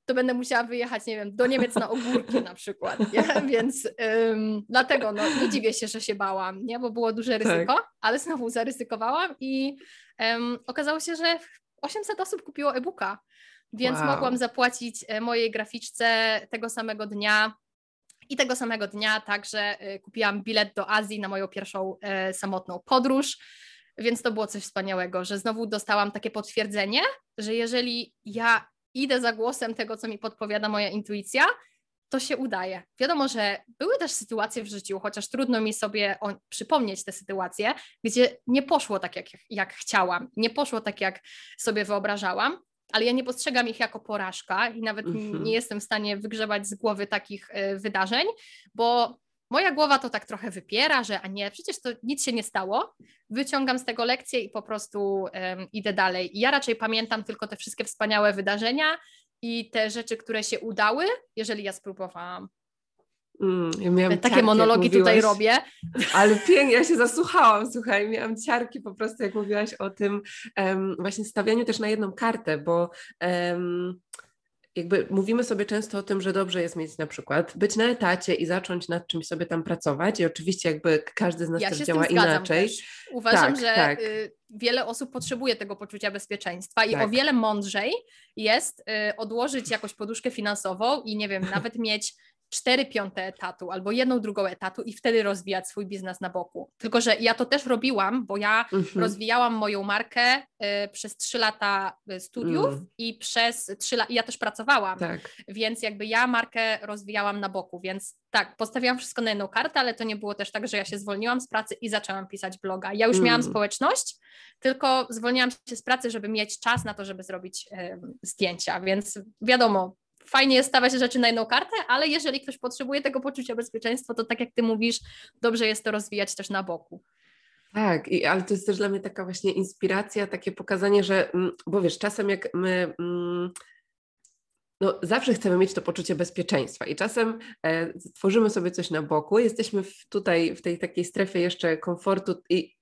to będę musiała wyjechać, nie wiem, do Niemiec na ogórki na przykład, nie? więc ym, dlatego no, nie dziwię się, że się bałam, nie? bo było duże ryzyko, tak. ale znowu zaryzykowałam i ym, okazało się, że 800 osób kupiło e-booka, więc wow. mogłam zapłacić e, mojej graficzce tego samego dnia i tego samego dnia także y, kupiłam bilet do Azji na moją pierwszą y, samotną podróż. Więc to było coś wspaniałego, że znowu dostałam takie potwierdzenie, że jeżeli ja idę za głosem tego, co mi podpowiada moja intuicja, to się udaje. Wiadomo, że były też sytuacje w życiu, chociaż trudno mi sobie o, przypomnieć te sytuacje, gdzie nie poszło tak, jak, jak chciałam, nie poszło tak, jak sobie wyobrażałam, ale ja nie postrzegam ich jako porażka i nawet mm-hmm. nie jestem w stanie wygrzebać z głowy takich y, wydarzeń, bo Moja głowa to tak trochę wypiera, że a nie, przecież to nic się nie stało. Wyciągam z tego lekcję i po prostu um, idę dalej. I ja raczej pamiętam tylko te wszystkie wspaniałe wydarzenia i te rzeczy, które się udały, jeżeli ja spróbowałam. Mm, ja Takie monologi tutaj robię. Ale pięknie, ja się zasłuchałam, słuchaj, miałam ciarki po prostu, jak mówiłaś o tym um, właśnie stawianiu też na jedną kartę, bo um, jakby mówimy sobie często o tym, że dobrze jest mieć na przykład być na etacie i zacząć nad czymś sobie tam pracować i oczywiście jakby każdy z nas ja też działa inaczej. Też. Uważam, tak, że tak. Y, wiele osób potrzebuje tego poczucia bezpieczeństwa i tak. o wiele mądrzej jest y, odłożyć jakąś poduszkę finansową i nie wiem, nawet mieć cztery piąte etatu albo jedną drugą etatu i wtedy rozwijać swój biznes na boku. Tylko, że ja to też robiłam, bo ja mhm. rozwijałam moją markę y, przez trzy lata y, studiów mm. i przez trzy lata, ja też pracowałam, tak. więc jakby ja markę rozwijałam na boku, więc tak, postawiłam wszystko na jedną kartę, ale to nie było też tak, że ja się zwolniłam z pracy i zaczęłam pisać bloga. Ja już mm. miałam społeczność, tylko zwolniłam się z pracy, żeby mieć czas na to, żeby zrobić y, zdjęcia, więc wiadomo, fajnie jest stawiać rzeczy na jedną kartę, ale jeżeli ktoś potrzebuje tego poczucia bezpieczeństwa, to tak jak ty mówisz, dobrze jest to rozwijać też na boku. Tak, i, ale to jest też dla mnie taka właśnie inspiracja, takie pokazanie, że, mm, bo wiesz, czasem jak my mm, no, zawsze chcemy mieć to poczucie bezpieczeństwa i czasem e, tworzymy sobie coś na boku, jesteśmy w, tutaj w tej takiej strefie jeszcze komfortu i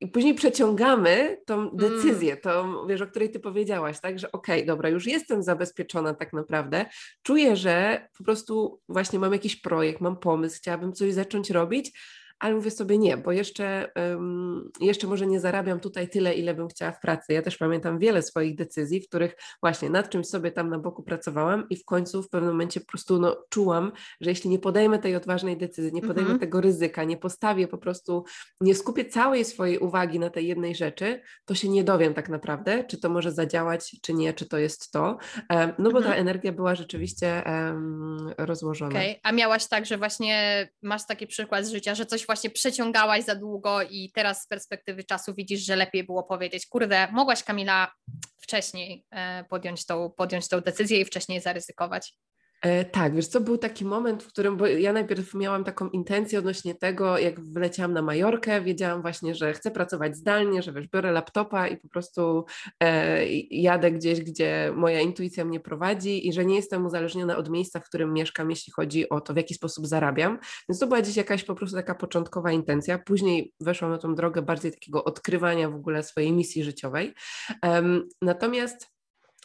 i później przeciągamy tą mm. decyzję, tą, wiesz, o której ty powiedziałaś, tak, że okej, okay, dobra, już jestem zabezpieczona tak naprawdę, czuję, że po prostu właśnie mam jakiś projekt, mam pomysł, chciałabym coś zacząć robić, ale mówię sobie nie, bo jeszcze, um, jeszcze może nie zarabiam tutaj tyle, ile bym chciała w pracy. Ja też pamiętam wiele swoich decyzji, w których właśnie nad czymś sobie tam na boku pracowałam i w końcu w pewnym momencie po prostu no, czułam, że jeśli nie podejmę tej odważnej decyzji, nie podejmę mhm. tego ryzyka, nie postawię po prostu, nie skupię całej swojej uwagi na tej jednej rzeczy, to się nie dowiem tak naprawdę, czy to może zadziałać, czy nie, czy to jest to. Um, no bo ta mhm. energia była rzeczywiście um, rozłożona. Okay. A miałaś tak, że właśnie masz taki przykład z życia, że coś właśnie przeciągałaś za długo i teraz z perspektywy czasu widzisz, że lepiej było powiedzieć, kurde, mogłaś Kamila wcześniej e, podjąć tą, podjąć tą decyzję i wcześniej zaryzykować. E, tak, wiesz co, był taki moment, w którym, bo ja najpierw miałam taką intencję odnośnie tego, jak wleciałam na Majorkę, wiedziałam właśnie, że chcę pracować zdalnie, że wiesz, biorę laptopa i po prostu e, jadę gdzieś, gdzie moja intuicja mnie prowadzi i że nie jestem uzależniona od miejsca, w którym mieszkam, jeśli chodzi o to, w jaki sposób zarabiam. Więc to była gdzieś jakaś po prostu taka początkowa intencja. Później weszłam na tą drogę bardziej takiego odkrywania w ogóle swojej misji życiowej. Um, natomiast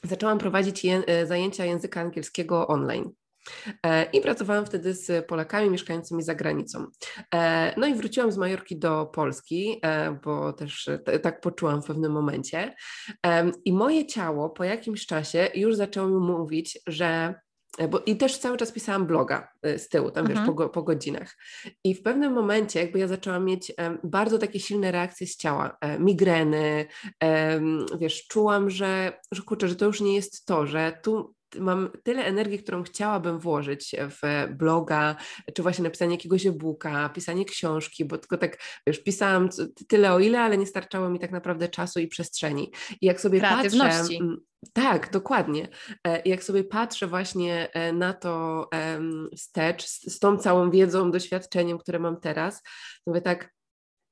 zaczęłam prowadzić je, e, zajęcia języka angielskiego online. E, I pracowałam wtedy z Polakami mieszkającymi za granicą. E, no i wróciłam z Majorki do Polski, bo też tak poczułam w pewnym momencie. I moje ciało po jakimś czasie już zaczęło mi mówić, że E, bo, I też cały czas pisałam bloga e, z tyłu, tam mhm. wiesz, po, po, godzinach. I w pewnym momencie jakby ja zaczęłam mieć bardzo takie silne reakcje z ciała, e, migreny, wiesz, czułam, że, że kurczę, że to już nie jest to, że tu mam tyle energii, którą chciałabym włożyć w bloga, czy właśnie napisanie jakiegoś e-booka, pisanie książki, bo tylko tak, wiesz, pisałam tyle o ile, ale nie starczało mi tak naprawdę czasu i przestrzeni. I jak sobie patrzę... Mm, tak, dokładnie. E, jak sobie patrzę właśnie e, na to wstecz, z, tą całą wiedzą, doświadczeniem, które mam teraz, to mówię tak,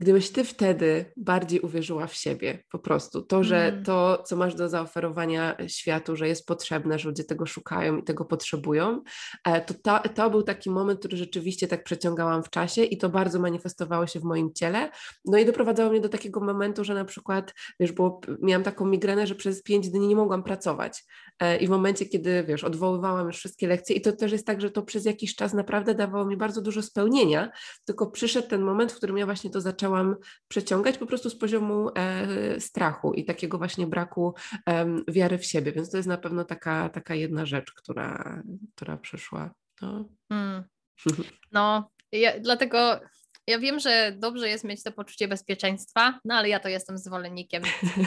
Gdybyś ty wtedy bardziej uwierzyła w siebie, po prostu to, że mm. to, co masz do zaoferowania światu, że jest potrzebne, że ludzie tego szukają i tego potrzebują, e, to, to, to był taki moment, który rzeczywiście tak przeciągałam w czasie i to bardzo manifestowało się w moim ciele. No i doprowadzało mnie do takiego momentu, że na przykład, wiesz, było, miałam taką migrenę, że przez pięć dni nie mogłam pracować. E, I w momencie, kiedy, wiesz, odwoływałam już wszystkie lekcje, i to też jest tak, że to przez jakiś czas naprawdę dawało mi bardzo dużo spełnienia, tylko przyszedł ten moment, w którym ja właśnie to zaczęłam zaczęłam przeciągać po prostu z poziomu e, strachu i takiego właśnie braku e, wiary w siebie. Więc to jest na pewno taka, taka jedna rzecz, która, która przyszła. No, hmm. no ja, dlatego ja wiem, że dobrze jest mieć to poczucie bezpieczeństwa, no ale ja to jestem zwolennikiem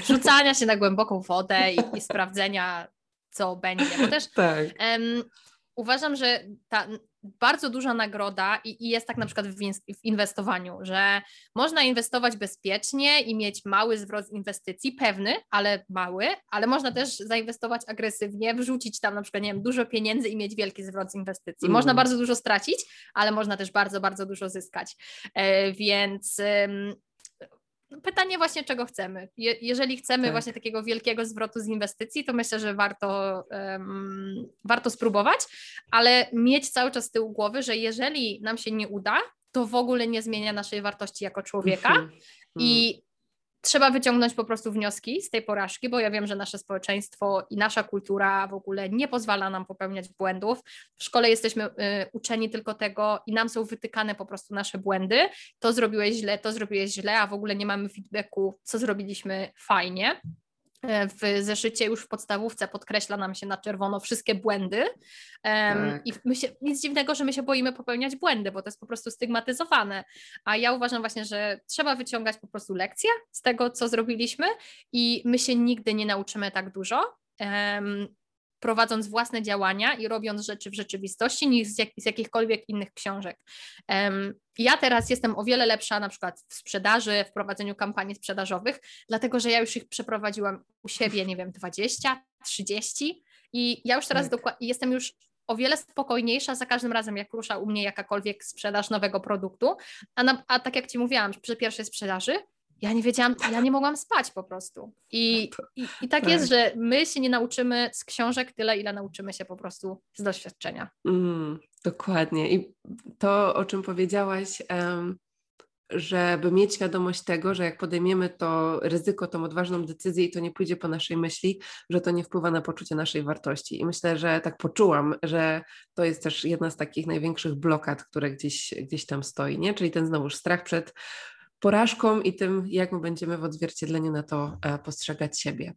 rzucania się na głęboką wodę i, i sprawdzenia, co będzie. Bo też tak. um, uważam, że ta bardzo duża nagroda i, i, jest tak na przykład w, w, inwestowaniu, że można inwestować bezpiecznie i mieć mały zwrot z inwestycji, pewny, ale mały, ale można też zainwestować agresywnie, wrzucić tam na przykład, nie wiem, dużo pieniędzy i mieć wielki zwrot z inwestycji. Można mm. bardzo dużo stracić, ale można też bardzo, bardzo dużo zyskać. E, więc pytanie właśnie, czego chcemy. Je, jeżeli chcemy tak. właśnie takiego wielkiego zwrotu z inwestycji, to myślę, że warto, um, warto spróbować, ale mieć cały czas z tyłu głowy, że jeżeli nam się nie uda, to w ogóle nie zmienia naszej wartości jako człowieka. Mhm. I mhm trzeba wyciągnąć po prostu wnioski z tej porażki, bo ja wiem, że nasze społeczeństwo i nasza kultura w ogóle nie pozwala nam popełniać błędów. W szkole jesteśmy y, uczeni tylko tego i nam są wytykane po prostu nasze błędy. To zrobiłeś źle, to zrobiłeś źle, a w ogóle nie mamy feedbacku, co zrobiliśmy fajnie. E, w zeszycie już w podstawówce podkreśla nam się na czerwono wszystkie błędy. tak. I my się, nic dziwnego, że my się boimy popełniać błędy, bo to jest po prostu stygmatyzowane. A ja uważam właśnie, że trzeba wyciągać po prostu lekcje z tego, co zrobiliśmy, i my się nigdy nie nauczymy tak dużo prowadząc własne działania i robiąc rzeczy w rzeczywistości niż z, jak, z jakichkolwiek innych książek. Um, ja teraz jestem o wiele lepsza na przykład w sprzedaży, w prowadzeniu kampanii sprzedażowych, dlatego że ja już ich przeprowadziłam u siebie, nie wiem, 20, 30 i ja już teraz tak. jestem już o wiele spokojniejsza za każdym razem, jak rusza u mnie jakakolwiek sprzedaż nowego produktu. A, na, a tak jak Ci mówiłam, przy pierwszej sprzedaży ja nie wiedziałam, ja nie mogłam spać po prostu. I, i, i tak, tak, jest, że my się nie nauczymy z książek tyle, ile nauczymy się po prostu z doświadczenia. Mm, dokładnie. I to, o czym powiedziałaś, um, żeby mieć świadomość tego, że jak podejmiemy to ryzyko, tą odważną decyzję i to nie pójdzie po naszej myśli, że to nie wpływa na poczucie naszej wartości. I myślę, że tak poczułam, że to jest też jedna z takich największych blokad, które gdzieś, gdzieś tam stoi, nie? Czyli ten znowuż strach przed porażką i tym, jak my będziemy w odzwierciedleniu na to e, postrzegać siebie.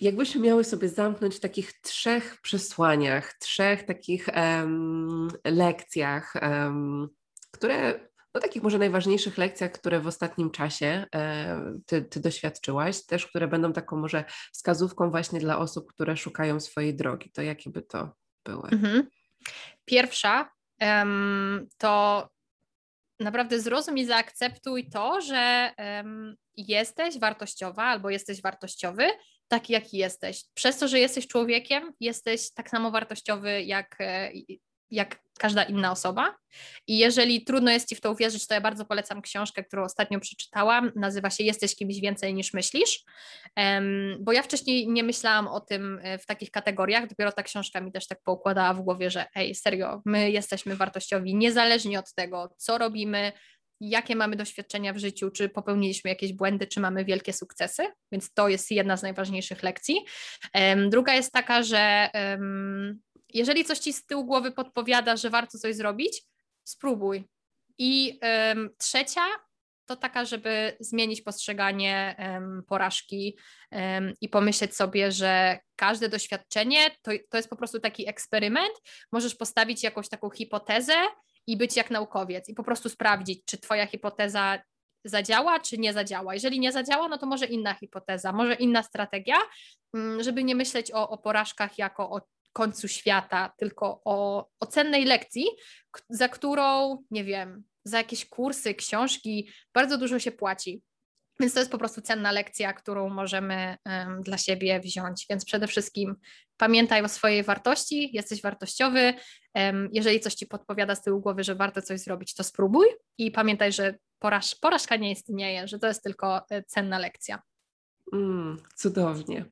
Jakbyśmy miały sobie zamknąć w takich trzech przesłaniach, trzech takich um, lekcjach, um, które, no takich może najważniejszych lekcjach, które w ostatnim czasie e, ty, ty, doświadczyłaś, też które będą taką może wskazówką właśnie dla osób, które szukają swojej drogi, to jakie by to były? Mhm. Pierwsza um, to naprawdę zrozum i zaakceptuj to, że um, jesteś wartościowa albo jesteś wartościowy, taki jaki jesteś. Przez to, że jesteś człowiekiem, jesteś tak samo wartościowy jak, e, jak każda inna osoba. I jeżeli trudno jest Ci w to uwierzyć, to ja bardzo polecam książkę, którą ostatnio przeczytałam. Nazywa się Jesteś kimś więcej niż myślisz. Um, bo ja wcześniej nie myślałam o tym e, w takich kategoriach, dopiero ta książka mi też tak poukładała w głowie, że ej, serio, my jesteśmy wartościowi niezależnie od tego, co robimy, jakie mamy doświadczenia w życiu, czy popełniliśmy jakieś błędy, czy mamy wielkie sukcesy, więc to jest jedna z najważniejszych lekcji. Um, druga jest taka, że um, jeżeli coś ci z tyłu głowy podpowiada, że warto coś zrobić, spróbuj. I um, trzecia to taka, żeby zmienić postrzeganie um, porażki um, i pomyśleć sobie, że każde doświadczenie to, to jest po prostu taki eksperyment. Możesz postawić jakąś taką hipotezę i być jak naukowiec i po prostu sprawdzić, czy Twoja hipoteza zadziała, czy nie zadziała. Jeżeli nie zadziała, no to może inna hipoteza, może inna strategia, mm, żeby nie myśleć o, o porażkach jako o końcu świata, tylko o, o cennej lekcji, za którą, nie wiem, za jakieś kursy, książki bardzo dużo się płaci. Więc to jest po prostu cenna lekcja, którą możemy um, dla siebie wziąć. Więc przede wszystkim pamiętaj o swojej wartości, jesteś wartościowy. Um, jeżeli coś ci podpowiada z tyłu głowy, że warto coś zrobić, to spróbuj i pamiętaj, że poraż, porażka nie istnieje, że to jest tylko e, cenna lekcja. Mm, cudownie.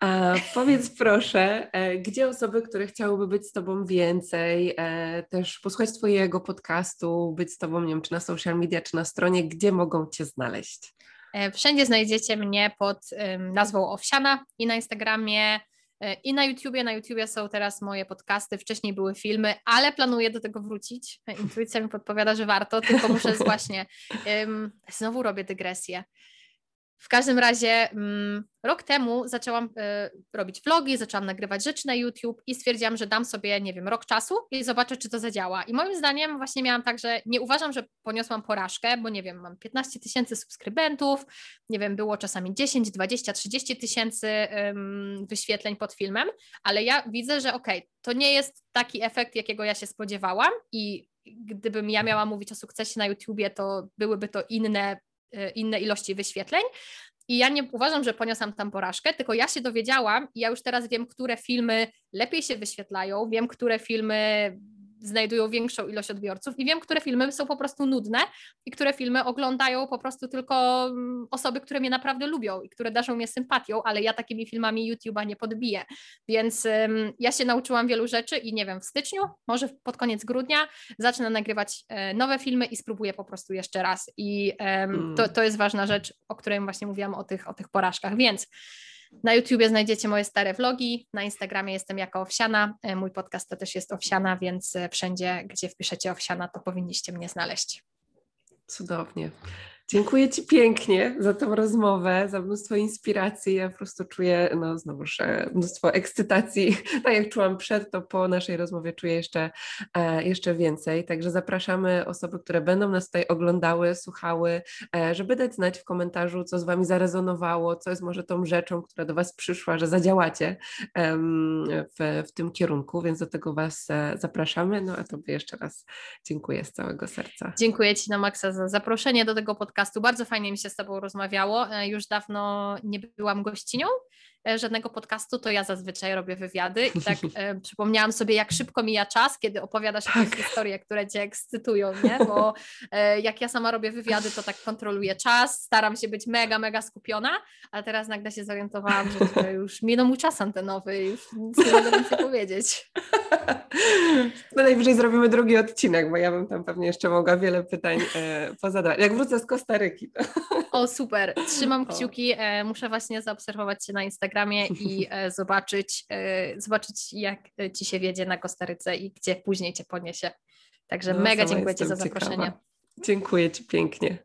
A powiedz proszę, e, gdzie osoby, które chciałyby być z Tobą więcej, e, też posłuchać Twojego podcastu, być z Tobą, nie wiem, czy na social media, czy na stronie, gdzie mogą Cię znaleźć? E, wszędzie znajdziecie mnie pod nazwą Owsiana i na Instagramie, i na YouTubie. Na YouTubie są teraz moje podcasty, wcześniej były filmy, ale planuję do tego wrócić. Intuicja mi podpowiada, że warto, tylko muszę właśnie. znowu robię dygresję. W każdym razie mm, rok temu zaczęłam y, robić vlogi, zaczęłam nagrywać rzeczy na YouTube i stwierdziłam, że dam sobie, nie wiem, rok czasu i zobaczę, czy to zadziała. I moim zdaniem właśnie miałam tak, że nie uważam, że poniosłam porażkę, bo nie wiem, mam 15 tysięcy subskrybentów, nie wiem, było czasami 10, 20, 30 tysięcy wyświetleń pod filmem, ale ja widzę, że okej, okay, to nie jest taki efekt, jakiego ja się spodziewałam i gdybym ja miała mówić o sukcesie na YouTubie, to byłyby to inne inne ilości wyświetleń. I ja nie uważam, że poniosłam tam porażkę, tylko ja się dowiedziałam i ja już teraz wiem, które filmy lepiej się wyświetlają, wiem, które filmy znajdują większą ilość odbiorców i wiem, które filmy są po prostu nudne i które filmy oglądają po prostu tylko mm, osoby, które mnie naprawdę lubią i które darzą mnie sympatią, ale ja takimi filmami YouTube'a nie podbiję. Więc um, ja się nauczyłam wielu rzeczy i nie wiem, w styczniu, może pod koniec grudnia zacznę nagrywać e, nowe filmy i spróbuję po prostu jeszcze raz. I um, to, to jest ważna rzecz, o której właśnie mówiłam o tych, o tych porażkach. Więc na YouTubie znajdziecie moje stare vlogi, na Instagramie jestem jako Owsiana, e, mój podcast to też jest Owsiana, więc e, wszędzie, gdzie wpiszecie Owsiana, to powinniście mnie znaleźć. Cudownie. Dziękuję Ci pięknie za tą rozmowę, za mnóstwo inspiracji. Ja po prostu czuję, no znowuż, mnóstwo ekscytacji. Tak jak czułam przed, to po naszej rozmowie czuję jeszcze, e, jeszcze więcej. Także zapraszamy osoby, które będą nas tutaj oglądały, słuchały, e, żeby dać znać w komentarzu, co z Wami zarezonowało, co jest może tą rzeczą, która do Was przyszła, że zadziałacie w, w tym kierunku, więc do tego Was e, zapraszamy. No a Tobie jeszcze raz dziękuję z całego serca. Dziękuję Ci na maksa za zaproszenie do tego podcastu podcastu. Bardzo fajnie mi się z Tobą rozmawiało. E, już dawno nie byłam gościnią żadnego podcastu, to ja zazwyczaj robię wywiady i tak e, przypomniałam sobie, jak szybko mija czas, kiedy opowiadasz tak. jakieś historie, które Cię ekscytują, nie? Bo e, jak ja sama robię wywiady, to tak kontroluję czas, staram się być mega, mega skupiona, ale teraz nagle się zorientowałam, że już minął mój czas antenowy i już nic nie mogę więcej powiedzieć. No najwyżej zrobimy drugi odcinek, bo ja bym tam pewnie jeszcze mogła wiele pytań e, pozadawać. Jak wrócę z Kostaryki. To... O, super. Trzymam kciuki. E, muszę właśnie zaobserwować Cię na Instagramie i e, zobaczyć, e, zobaczyć, jak Ci się wiedzie na Kostaryce i gdzie później Cię poniesie. Także no, mega dziękuję Ci za zaproszenie. Ciekawa. Dziękuję Ci pięknie.